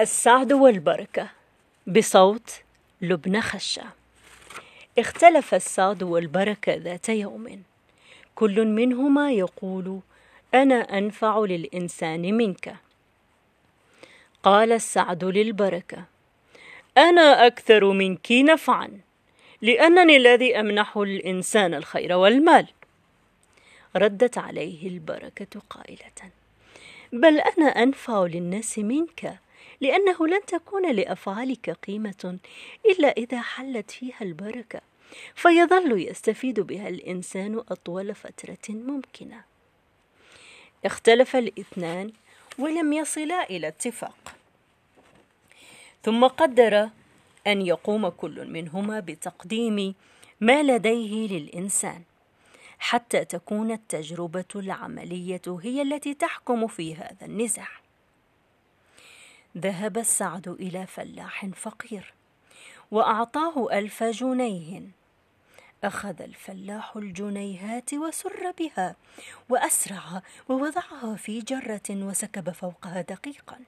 السعد والبركة بصوت لبنى خشة. اختلف السعد والبركة ذات يوم. كل منهما يقول أنا أنفع للإنسان منك. قال السعد للبركة أنا أكثر منك نفعا لأنني الذي أمنح الإنسان الخير والمال. ردت عليه البركة قائلة بل أنا أنفع للناس منك. لأنه لن تكون لأفعالك قيمة إلا إذا حلت فيها البركة فيظل يستفيد بها الإنسان أطول فترة ممكنة. اختلف الاثنان ولم يصلا إلى اتفاق. ثم قدر أن يقوم كل منهما بتقديم ما لديه للإنسان حتى تكون التجربة العملية هي التي تحكم في هذا النزاع. ذهب السعد إلى فلاح فقير وأعطاه ألف جنيه. أخذ الفلاح الجنيهات وسر بها وأسرع ووضعها في جرة وسكب فوقها دقيقا.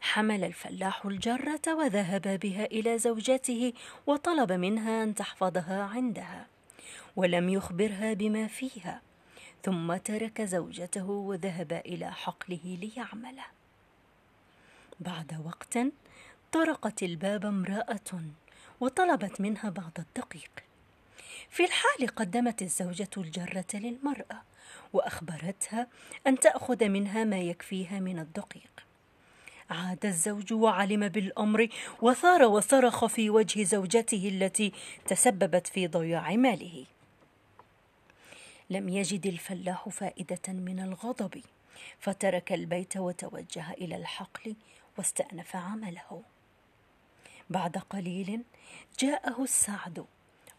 حمل الفلاح الجرة وذهب بها إلى زوجته وطلب منها أن تحفظها عندها ولم يخبرها بما فيها. ثم ترك زوجته وذهب إلى حقله ليعمله. بعد وقت طرقت الباب امرأة وطلبت منها بعض الدقيق. في الحال قدمت الزوجة الجرة للمرأة وأخبرتها أن تأخذ منها ما يكفيها من الدقيق. عاد الزوج وعلم بالأمر وثار وصرخ في وجه زوجته التي تسببت في ضياع ماله. لم يجد الفلاح فائدة من الغضب فترك البيت وتوجه إلى الحقل واستأنف عمله. بعد قليل جاءه السعد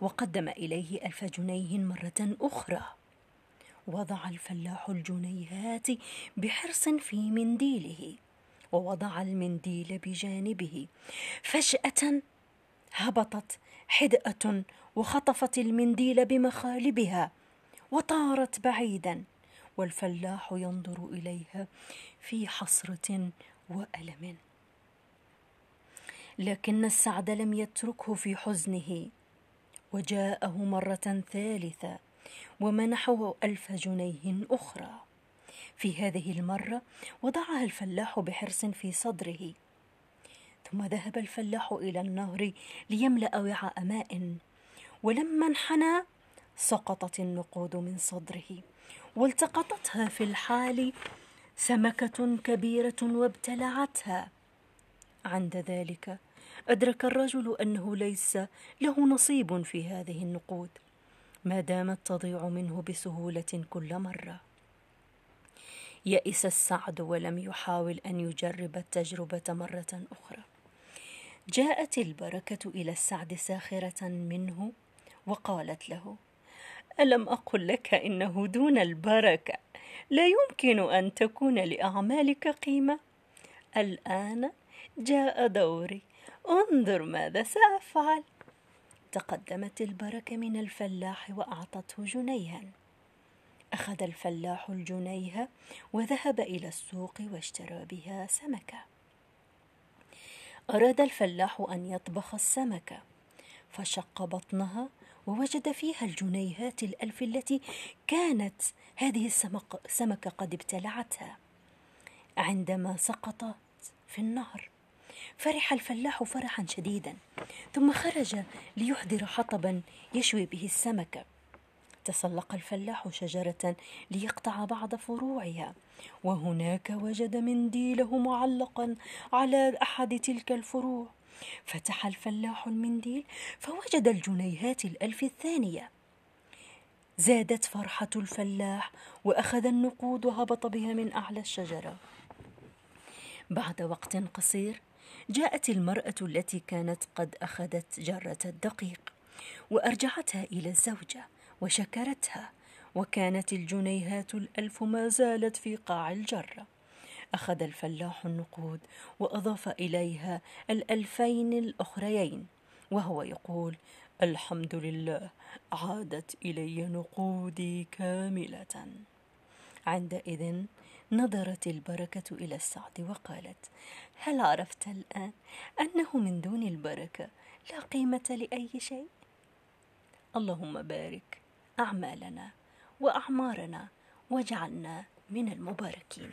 وقدم إليه ألف جنيه مرة أخرى. وضع الفلاح الجنيهات بحرص في منديله ووضع المنديل بجانبه فجأة هبطت حدأة وخطفت المنديل بمخالبها. وطارت بعيدا والفلاح ينظر إليها في حسرة وألم. لكن السعد لم يتركه في حزنه وجاءه مرة ثالثة ومنحه ألف جنيه أخرى. في هذه المرة وضعها الفلاح بحرص في صدره ثم ذهب الفلاح إلى النهر ليملأ وعاء ماء ولما انحنى سقطت النقود من صدره. والتقطتها في الحال سمكة كبيرة وابتلعتها. عند ذلك أدرك الرجل أنه ليس له نصيب في هذه النقود ما دامت تضيع منه بسهولة كل مرة. يئس السعد ولم يحاول أن يجرب التجربة مرة أخرى. جاءت البركة إلى السعد ساخرة منه وقالت له ألم أقل لك إنه دون البركة؟ لا يمكن أن تكون لأعمالك قيمة. الآن جاء دوري. انظر ماذا سأفعل. تقدمت البركة من الفلاح وأعطته جنيها. أخذ الفلاح الجنيه وذهب إلى السوق واشترى بها سمكة. أراد الفلاح أن يطبخ السمكة. فشق بطنها ووجد فيها الجنيهات الألف التي كانت هذه السمكة قد ابتلعتها. عندما سقطت في النهر فرح الفلاح فرحا شديدا ثم خرج ليحضر حطبا يشوي به السمكة. تسلق الفلاح شجرة ليقطع بعض فروعها وهناك وجد منديله معلقا على أحد تلك الفروع. فتح الفلاح المنديل فوجد الجنيهات الألف الثانية. زادت فرحة الفلاح وأخذ النقود وهبط بها من أعلى الشجرة. بعد وقت قصير جاءت المرأة التي كانت قد أخذت جرة الدقيق وأرجعتها إلى الزوجة وشكرتها وكانت الجنيهات الألف ما زالت في قاع الجرة. أخذ الفلاح النقود وأضاف إليها الألفين الأخريين وهو يقول الحمد لله عادت إلي نقودي كاملة. عندئذ نظرت البركة إلى السعد وقالت هل عرفت الآن أنه من دون البركة لا قيمة لأي شيء؟ اللهم بارك أعمالنا وأعمارنا واجعلنا من المباركين.